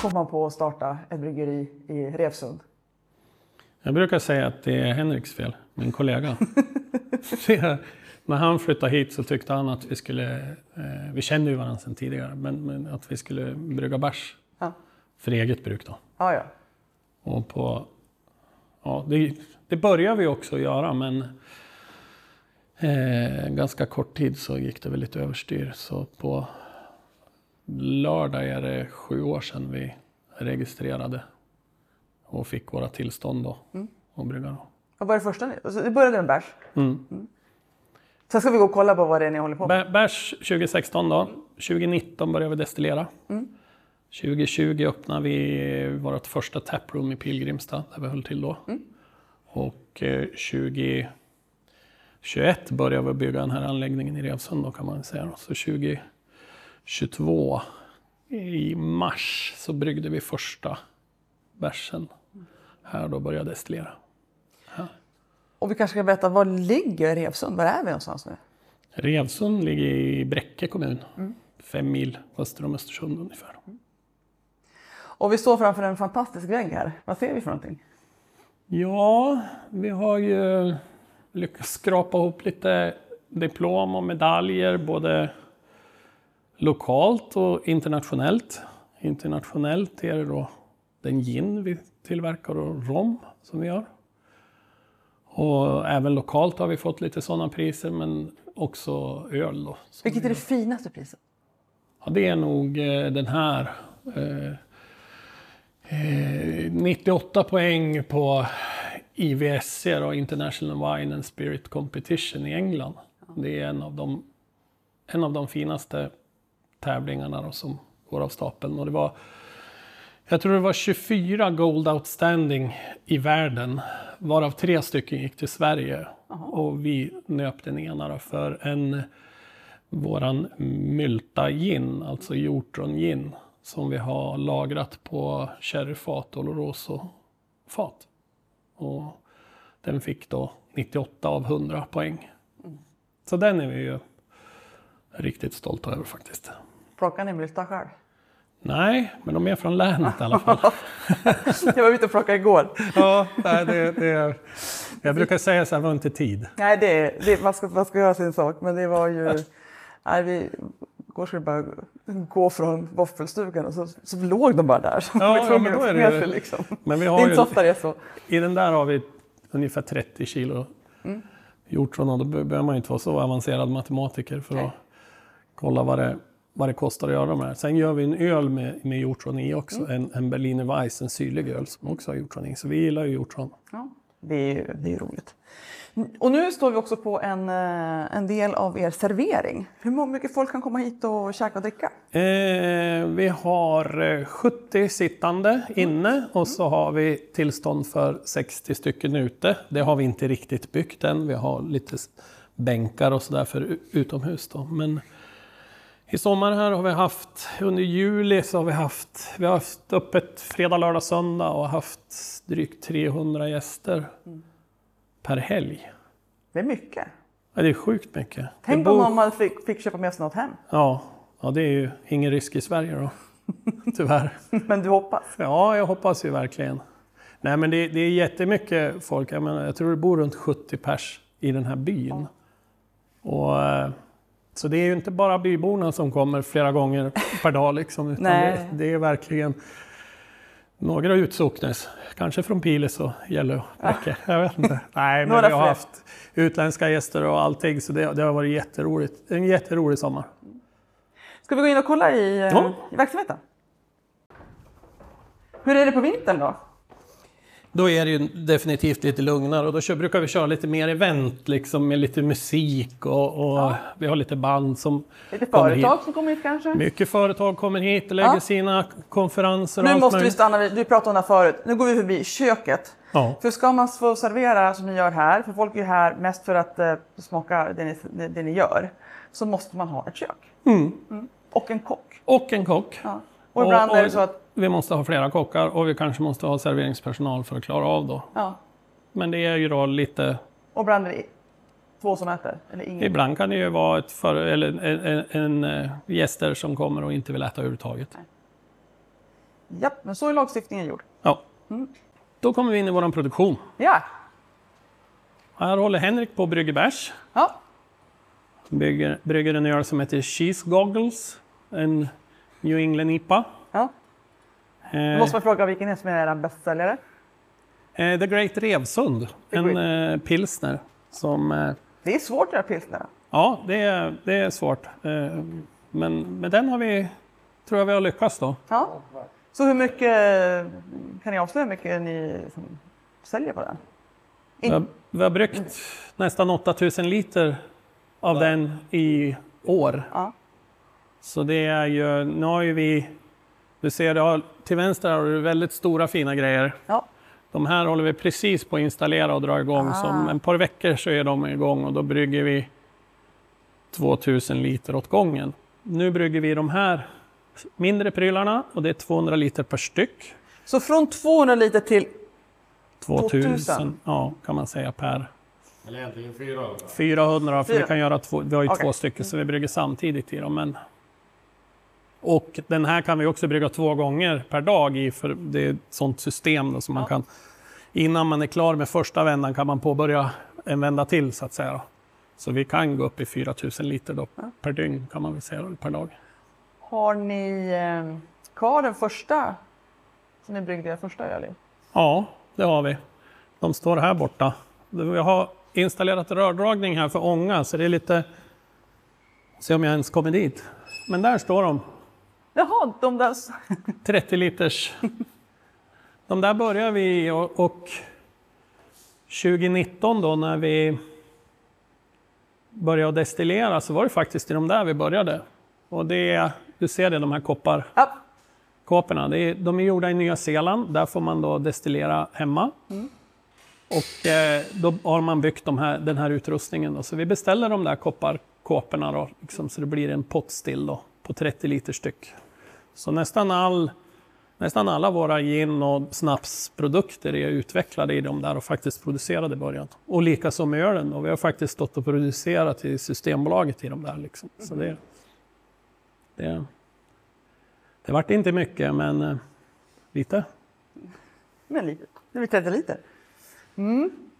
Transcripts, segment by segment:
kom man på att starta ett bryggeri i Revsund? Jag brukar säga att det är Henriks fel, min kollega. När han flyttade hit så tyckte han att vi skulle, eh, vi kände ju varandra sedan tidigare, men, men att vi skulle brygga bärs Ja. för eget bruk då. Ja, ja. Och på, ja, det, det började vi också göra men eh, ganska kort tid så gick det väl lite överstyr. Så på lördag är det sju år sedan vi registrerade och fick våra tillstånd då mm. och brygga. Vad var det första ni... Alltså, det började med bärs? Mm. mm. Sen ska vi gå och kolla på vad det är ni håller på med. Bärs 2016 då. 2019 började vi destillera. Mm. 2020 öppnade vi vårt första taproom i Pilgrimstad, där vi höll till då. Mm. Och eh, 2021 började vi bygga den här anläggningen i Revsund då kan man säga. Så 20 22 i mars så bryggde vi första bärsen här då började destillera. Ja. Och vi kanske ska berätta, var ligger Revsund? Var är vi någonstans nu? Revsund ligger i Bräcke kommun, mm. fem mil öster om Östersund ungefär. Mm. Och vi står framför en fantastisk vägg här. Vad ser vi för någonting? Ja, vi har ju lyckats skrapa ihop lite diplom och medaljer, både lokalt och internationellt. Internationellt är det då den gin vi tillverkar och rom som vi gör. Och även lokalt har vi fått lite sådana priser men också öl då. Vilket vi är det finaste priset? Ja, det är nog eh, den här. Eh, eh, 98 poäng på IVSC, då, International Wine and Spirit Competition i England. Det är en av de, en av de finaste tävlingarna då, som går av stapeln. Och det var, jag tror det var 24 Gold Outstanding i världen, varav tre stycken gick till Sverige. Och vi nöp den ena då för en våran Mylta gin, alltså hjortron gin, som vi har lagrat på sherryfat Oloroso-fat. Och den fick då 98 av 100 poäng. Så den är vi ju riktigt stolta över faktiskt. Plockar ni mylta själv? Nej, men de är från länet i alla fall. Jag var ute och plockade igår. ja, det, det, jag brukar säga så här, var inte tid. Nej, det, det, man, ska, man ska göra sin sak, men det var ju... Nej, vi, igår skulle bara gå från våffelstugan och så, så låg de bara där. Ja, ja, men då är det sig, liksom. Men vi Det har är inte så ofta det är så. I den där har vi ungefär 30 kilo hjortron och då be- behöver man inte vara så avancerad matematiker för Nej. att kolla vad det, vad det kostar att göra de här. Sen gör vi en öl med, med hjortron i också, en, en Berliner Weiss, en syrlig öl som också har hjortron i. Så vi gillar ju hjortron. Ja, det är ju det är roligt. Och nu står vi också på en, eh, en del av er servering. Hur mycket folk kan komma hit och käka och dricka? Eh, vi har eh, 70 sittande inne och så har vi tillstånd för 60 stycken ute. Det har vi inte riktigt byggt än. Vi har lite bänkar och sådär för utomhus. Då. Men i sommar här har vi haft, under juli så har vi haft, vi har haft öppet fredag, lördag, söndag och haft drygt 300 gäster per helg. Det är mycket. Ja, det är sjukt mycket. Tänk Det om bor- man fick, fick köpa med sig något hem. Ja, ja, det är ju ingen risk i Sverige då. Tyvärr. Men du hoppas? Ja, jag hoppas ju verkligen. Nej, men det, det är jättemycket folk. Jag, menar, jag tror det bor runt 70 pers i den här byn. Och, eh, så det är ju inte bara byborna som kommer flera gånger per dag. Liksom, utan det, det är verkligen några utsocknes. Kanske från Piles och Gällö. Bräcke. Jag vet inte. Nej, men vi har haft utländska gäster och allting. Så det, det har varit jätteroligt. En jätterolig sommar. Ska vi gå in och kolla i, eh, Ja. i verksamheten? Hur är det på vintern då? Då är det ju definitivt lite lugnare och då kör, brukar vi köra lite mer event liksom med lite musik och, och vi har lite band som Lite kommer företag hit. som kommer hit kanske? Mycket företag kommer hit och lägger Ja. sina konferenser och Nu måste vi stanna vid, du pratade om det här förut, nu går vi förbi köket. Ja. För ska man få servera som ni gör här, för folk är ju här mest för att eh, smaka det ni, det ni gör, så måste man ha ett kök. Mm. Och en kock. Och en kock. Ja. Och ibland Och- är det och- så att, Vi måste ha flera kockar och vi kanske måste ha serveringspersonal för att klara av då. ja, Men det är ju då lite... och ibland är det två som äter, eller ingen. Ibland kan det ju vara ett för, eller en, en, en, eh, gäster som kommer och inte vill äta överhuvudtaget. Japp, men så är lagstiftningen gjord. Ja. Då kommer vi in i vår produktion. Ja. Här håller Henrik på och brygger bärs. Ja. Brygger, brygger en öl som heter Cheese Goggles. En New England IPA. Ja. Då Eh, måste man fråga vilken är som är er bästsäljare? eh, The Great Revsund. The En eh, pilsner. Som, eh, Det är svårt att göra pilsner. ja, det är, det är svårt. Eh, men med den har vi, tror jag vi har lyckats då. Ja. Så hur mycket, kan ni avslöja hur mycket ni säljer på den? Vi har, vi har bryggt nästan 8000 liter av den i år. Ja. Så det är ju, nu har ju vi, du ser det har, till vänster har du väldigt stora fina grejer. Ja. De här håller vi precis på att installera och dra igång. Så om Ah. ett par veckor så är de igång och då brygger vi 2000 liter åt gången. Nu brygger vi de här mindre prylarna och det är 200 liter per styck. Så från 200 liter till 2000, 2000? ja, kan man säga per Eller egentligen 400. 400 för vi Fyra. kan göra två, vi har ju Okej. två stycken så vi brygger samtidigt i dem. Men... Och den här kan vi också brygga två gånger per dag i för det är ett sånt system då, som man Ja. kan innan man är klar med första vändan kan man påbörja en vända till så att säga. Då. Så vi kan gå upp i 4000 liter då, per dygn kan man väl säga per dag. Har ni eh, kvar den första som ni bryggde första öl i? Ja, det har vi. De står här borta. Vi har installerat rördragning här för ånga så det är lite... Se om jag ens kommer dit. Men där står de. Jaha, de där... 30 liters. De där börjar vi och, och 2019 då när vi började destillera så var det faktiskt i de där vi började. Och det är, du ser det, de här koppar, Ja. kåporna. Är, de är gjorda i Nya Zeeland. Där får man då destillera hemma. Och eh, då har man byggt de här, den här utrustningen. Då. Så vi beställer de där kopparkåporna då, liksom, så det blir en pottstill då, på 30 liter styck. Så nästan, all, nästan alla våra gin och snapsprodukter är utvecklade i de där och faktiskt producerade i början. Och likaså med ölen. Och vi har faktiskt stått och producerat i Systembolaget i de där. Liksom. Så det, det, det vart inte mycket, men eh, lite. Men lite. Det blir 30 liter.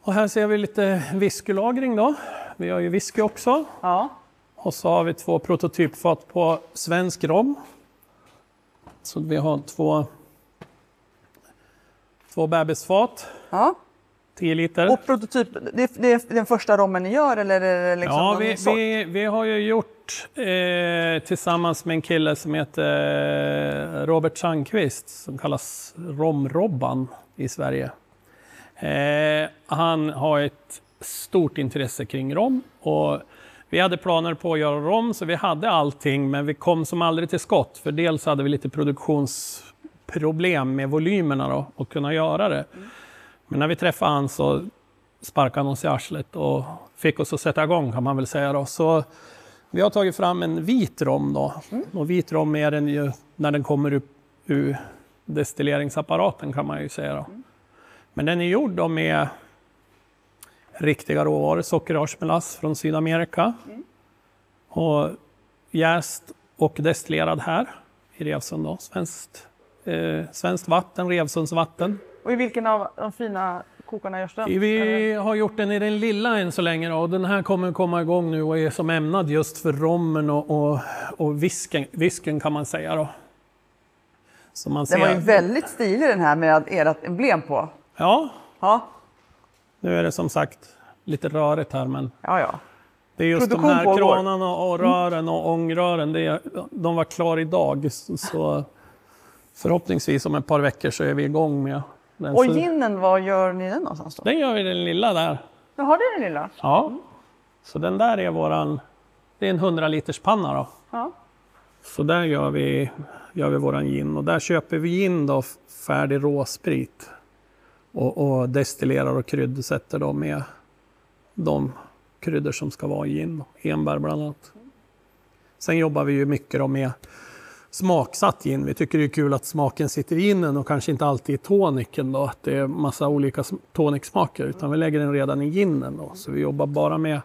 Och här ser vi lite whiskylagring då. Vi har ju whisky också. Ja. Och så har vi två prototypfat på svensk rom. Så vi har två, två bebisfat, ja. 10 liter. Och prototyp, det är, det är den första rommen ni gör eller är det liksom ja, vi, sort? vi, vi har ju gjort eh, tillsammans med en kille som heter eh, Robert Sandqvist som kallas Romrobban i Sverige. Eh, han har ett stort intresse kring rom och vi hade planer på att göra rom så vi hade allting men vi kom som aldrig till skott för dels hade vi lite produktionsproblem med volymerna då och kunna göra det. Men när vi träffade han så sparkade han oss i arslet och fick oss att sätta igång kan man väl säga. Då. Så vi har tagit fram en vit rom då. Och vit rom är den ju när den kommer upp ur destilleringsapparaten kan man ju säga. Då. Men den är gjord då med riktiga råvaror, sockerrörsmelass från Sydamerika. Och jäst och destillerad här i Revsund. Då. Svenskt, eh, svenskt vatten, Revsundsvatten. Och i vilken av de fina kokarna görs den? Eller? Vi har gjort den i den lilla än så länge då, och den här kommer komma igång nu och är som ämnad just för rommen och, och, och visken, visken kan man säga då. Så man ser, Den var ju väldigt stilig den här med ert emblem på. Ja, Ja, nu är det som sagt lite rörigt här men ja, ja. det är just de Produktion här pågår. kranarna och rören och ångrören, det är, de var klara idag. Så, så förhoppningsvis om ett par veckor så är vi igång med den. Och ginen, var gör ni den någonstans då? den gör vi den lilla där. Jaha, det är den lilla. Ja, så den där är våran, det är en 100 liters panna då. Ja. Så där gör vi, gör vi våran gin och där köper vi gin då färdig råsprit och, och destillerar och kryddsätter då med de kryddor som ska vara i gin, enbär bland annat. Sen jobbar vi ju mycket då med smaksatt gin. Vi tycker det är kul att smaken sitter i ginen och kanske inte alltid i toniken då, att det är massa olika toniksmaker, utan vi lägger den redan i ginen då. Så vi jobbar bara med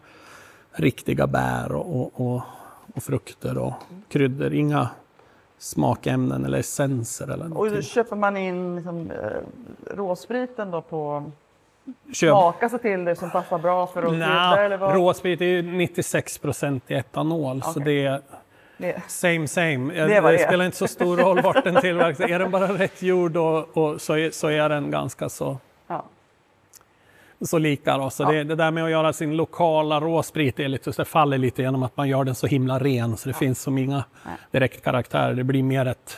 riktiga bär och, och, och, och frukter och kryddor. Inga, smakämnen eller essenser eller Och någonting. då köper man in liksom, eh, råspriten då på Köp- smaka sig till det som passar bra för att krydda eller vad? råsprit är ju 96 procent i etanol, så Okej. det är same same. Det Det, det spelar inte så stor roll vart den tillverkas. Är den bara rätt gjord och, och så, är, så är den ganska så, Ja. så lika. Då. Så Ja. det, det där med att göra sin lokala råsprit är lite, det faller lite genom att man gör den så himla ren så det finns som inga direkt karaktärer. Det blir mer ett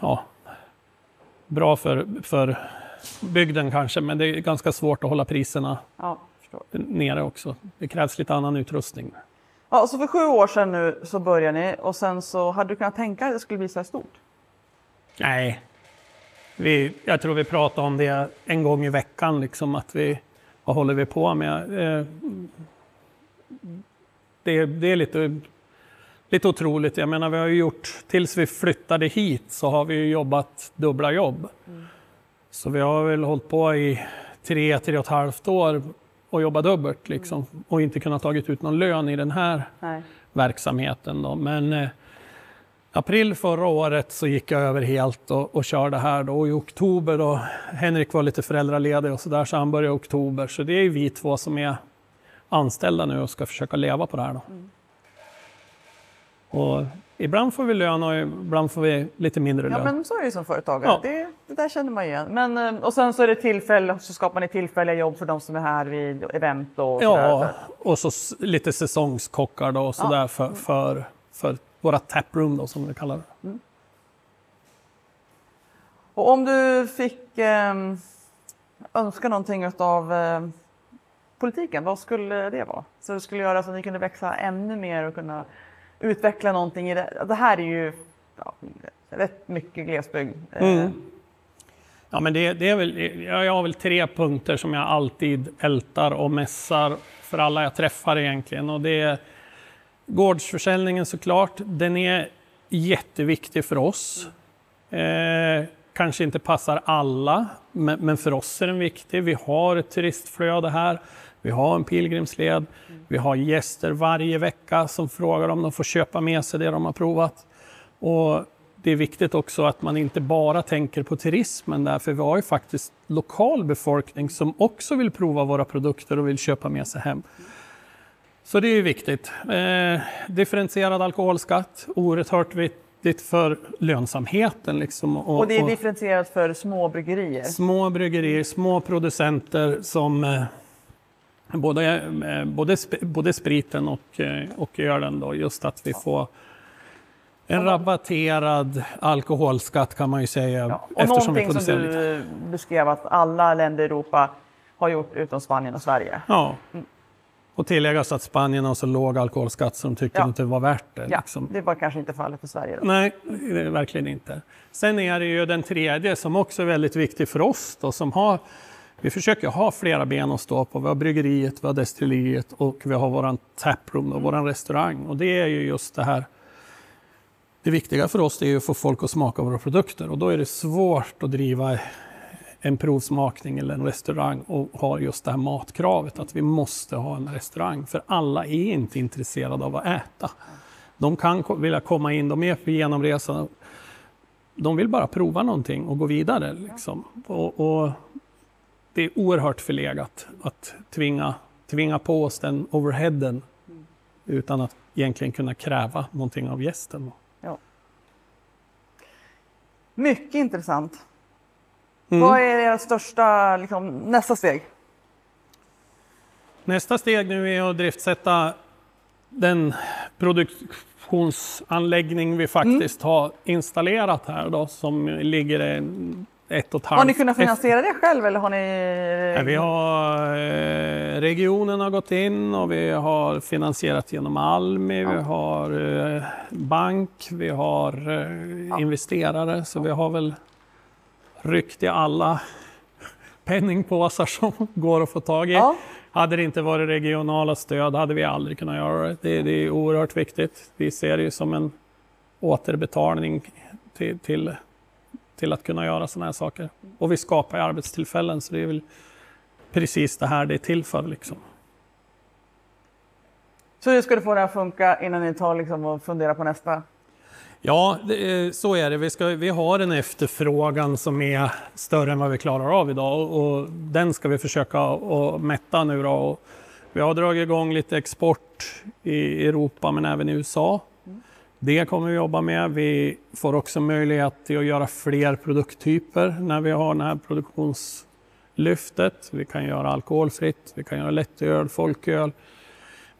ja, bra för, för bygden kanske, men det är ganska svårt att hålla priserna Ja, nere också. Det krävs lite annan utrustning. Ja, så för sju år sedan nu så började ni och sen så hade du kunnat tänka att det skulle bli så här stort? Nej, vi, jag tror vi pratar om det en gång i veckan, liksom att vi, vad håller vi på med? Eh, det, det är lite, lite otroligt. Jag menar, vi har ju gjort, tills vi flyttade hit så har vi jobbat dubbla jobb. Så vi har väl hållit på i tre, tre och ett halvt år och jobbat dubbelt liksom, och inte kunnat tagit ut någon lön i den här Nej. verksamheten. Då. Men eh, april förra året så gick jag över helt och, och körde här. Då. Och I oktober då, Henrik var lite föräldraledig och så där så han började i oktober. Så det är ju vi två som är anställda nu och ska försöka leva på det här. Då. Och ibland får vi lön och ibland får vi lite mindre Ja, lön. men så är det som företagare. Ja. Det, det där känner man igen. Men, eh, och sen så är det tillfälle, så skapar ni tillfälliga jobb för de som är här vid event och sådär. Ja, och så lite säsongskockar då och sådär för, för, för våra taproom då som vi kallar det. Och om du fick eh, önska någonting av eh, politiken, vad skulle det vara? Så det skulle göra så att ni kunde växa ännu mer och kunna utveckla någonting i det. Det här är ju ja, rätt mycket glesbygd. Eh, Mm. Ja, men det, det är väl, jag har väl tre punkter som jag alltid ältar och mässar för alla jag träffar egentligen. Och det är gårdsförsäljningen såklart. Den är jätteviktig för oss. Eh, kanske inte passar alla, men, men för oss är den viktig. Vi har ett turistflöde här. Vi har en pilgrimsled. Vi har gäster varje vecka som frågar om de får köpa med sig det de har provat. Och det är viktigt också att man inte bara tänker på turismen där, för vi har ju faktiskt lokal befolkning som också vill prova våra produkter och vill köpa med sig hem. Så det är ju viktigt. Eh, differentierad alkoholskatt, oerhört viktigt för lönsamheten. Liksom, Och det är differentierat för små bryggerier. små bryggerier, små producenter som eh, både, eh, både, sp- både spriten och, eh, och ölen då, just att vi får en rabatterad alkoholskatt kan man ju säga. Ja. Och eftersom vi någonting som du beskrev att alla länder i Europa har gjort utom Spanien och Sverige. Ja. Och tilläggas att Spanien har så låg alkoholskatt så de tycker Ja. inte det var värt det. Ja, liksom. det var kanske inte fallet för Sverige. Då. Nej, det är verkligen inte. Sen är det ju den tredje som också är väldigt viktig för oss. Då, som har, vi försöker ha flera ben att stå på. Vi har bryggeriet, vi har destilleriet och vi har våran taproom, och våran restaurang. Och det är ju just det här. Det viktiga för oss är ju att få folk att smaka våra produkter och då är det svårt att driva en provsmakning eller en restaurang och har just det här matkravet att vi måste ha en restaurang. För alla är inte intresserade av att äta. De kan vilja komma in, de är på genomresa. De vill bara prova någonting och gå vidare. Liksom. Och, och det är oerhört förlegat att tvinga, tvinga på oss den overheaden utan att egentligen kunna kräva någonting av gästen. Mycket intressant. Mm. Vad är ert största, liksom, nästa steg? Nästa steg nu är att driftsätta den produktionsanläggning vi faktiskt har installerat här då, som ligger ett och ett halvt... Har ni kunnat finansiera det själv eller har ni? Ja, Vi har, eh, regionen har gått in och vi har finansierat genom Almi, vi har eh, bank, vi har eh, investerare. Så vi har väl ryckt i alla penningpåsar som går att få tag i. Ja. Hade det inte varit regionala stöd hade vi aldrig kunnat göra det. Det, det är oerhört viktigt. Vi ser det ju som en återbetalning till, till, till att kunna göra sådana här saker. Och vi skapar ju arbetstillfällen så det är väl precis det här det är till för. Liksom. Så hur ska du få det att funka innan ni tar liksom, och funderar på nästa? Ja, det, så är det. Vi, ska, vi har en efterfrågan som är större än vad vi klarar av idag och, och den ska vi försöka att mätta nu. Då. Och vi har dragit igång lite export i Europa men även i USA. Det kommer vi jobba med. Vi får också möjlighet till att göra fler produkttyper när vi har det här produktionslyftet. Vi kan göra alkoholfritt, vi kan göra lättöl, folköl,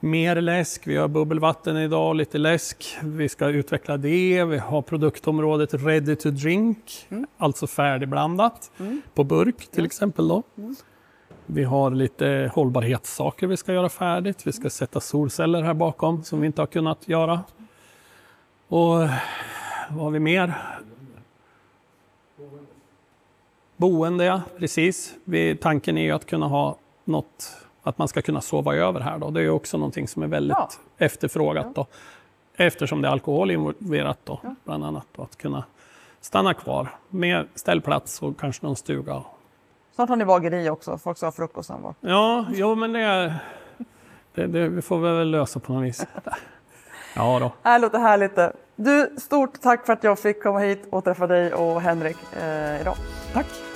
mer läsk. Vi har bubbelvatten idag, lite läsk. Vi ska utveckla det. Vi har produktområdet ready to drink, mm. alltså färdigblandat mm. på burk till exempel. Då. Mm. Vi har lite hållbarhetssaker vi ska göra färdigt. Vi ska sätta solceller här bakom som vi inte har kunnat göra. Och vad har vi mer? Boende, ja, precis. Vi, tanken är ju att kunna ha något, att man ska kunna sova över här. Då. Det är också någonting som är väldigt ja. efterfrågat. Då. Eftersom det är alkohol involverat, då, ja. bland annat. Då, att kunna stanna kvar med ställplats och kanske någon stuga. Snart har ni bageri också, folk ska ha frukost sen. Ja, jo, men det, det, det vi får väl lösa på något vis. Ja då. Det låter härligt. Du, stort tack för att jag fick komma hit och träffa dig och Henrik eh, idag. Tack.